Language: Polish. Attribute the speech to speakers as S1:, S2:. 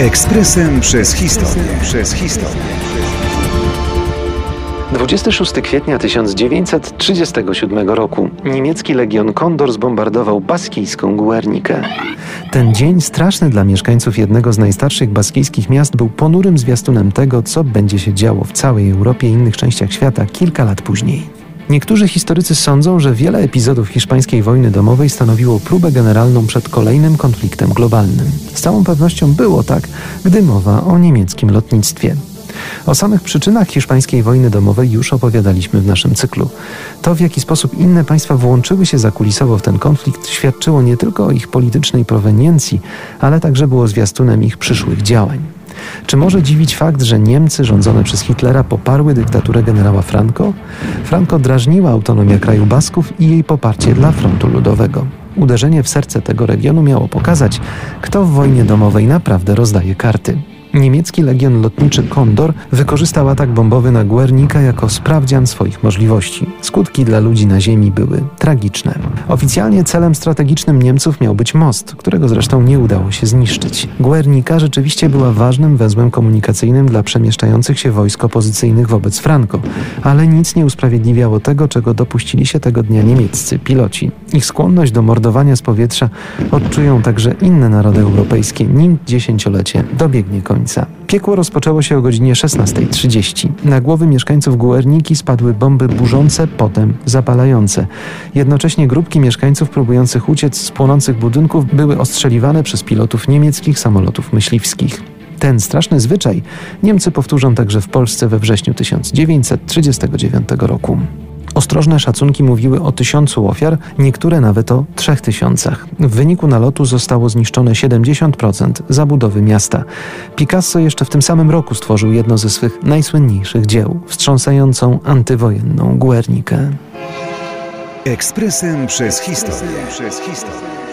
S1: Ekspresem przez historię. Przez historię.
S2: 26 kwietnia 1937 roku niemiecki Legion Kondor zbombardował baskijską Guernikę. Ten dzień straszny dla mieszkańców jednego z najstarszych baskijskich miast był ponurym zwiastunem tego, co będzie się działo w całej Europie i innych częściach świata kilka lat później. Niektórzy historycy sądzą, że wiele epizodów hiszpańskiej wojny domowej stanowiło próbę generalną przed kolejnym konfliktem globalnym. Z całą pewnością było tak, gdy mowa o niemieckim lotnictwie. O samych przyczynach hiszpańskiej wojny domowej już opowiadaliśmy w naszym cyklu. To, w jaki sposób inne państwa włączyły się zakulisowo w ten konflikt, świadczyło nie tylko o ich politycznej proweniencji, ale także było zwiastunem ich przyszłych działań. Czy może dziwić fakt, że Niemcy rządzone przez Hitlera poparły dyktaturę generała Franco? Franco drażniła autonomia kraju Basków i jej poparcie dla frontu ludowego. Uderzenie w serce tego regionu miało pokazać, kto w wojnie domowej naprawdę rozdaje karty. Niemiecki Legion Lotniczy Kondor wykorzystał atak bombowy na Guernica jako sprawdzian swoich możliwości. Skutki dla ludzi na ziemi były tragiczne. Oficjalnie celem strategicznym Niemców miał być most, którego zresztą nie udało się zniszczyć. Guernica rzeczywiście była ważnym węzłem komunikacyjnym dla przemieszczających się wojsk opozycyjnych wobec Franco, ale nic nie usprawiedliwiało tego, czego dopuścili się tego dnia niemieccy piloci. Ich skłonność do mordowania z powietrza odczują także inne narody europejskie, nim dziesięciolecie dobiegnie końca. Piekło rozpoczęło się o godzinie 16.30. Na głowy mieszkańców Guerniki spadły bomby burzące, potem zapalające. Jednocześnie grupki mieszkańców próbujących uciec z płonących budynków były ostrzeliwane przez pilotów niemieckich samolotów myśliwskich. Ten straszny zwyczaj Niemcy powtórzą także w Polsce we wrześniu 1939 roku. Ostrożne szacunki mówiły o tysiącu ofiar, niektóre nawet o trzech tysiącach. W wyniku nalotu zostało zniszczone 70% zabudowy miasta. Picasso jeszcze w tym samym roku stworzył jedno ze swych najsłynniejszych dzieł, wstrząsającą antywojenną Guernikę.
S1: Ekspresem przez historię. Przez historię.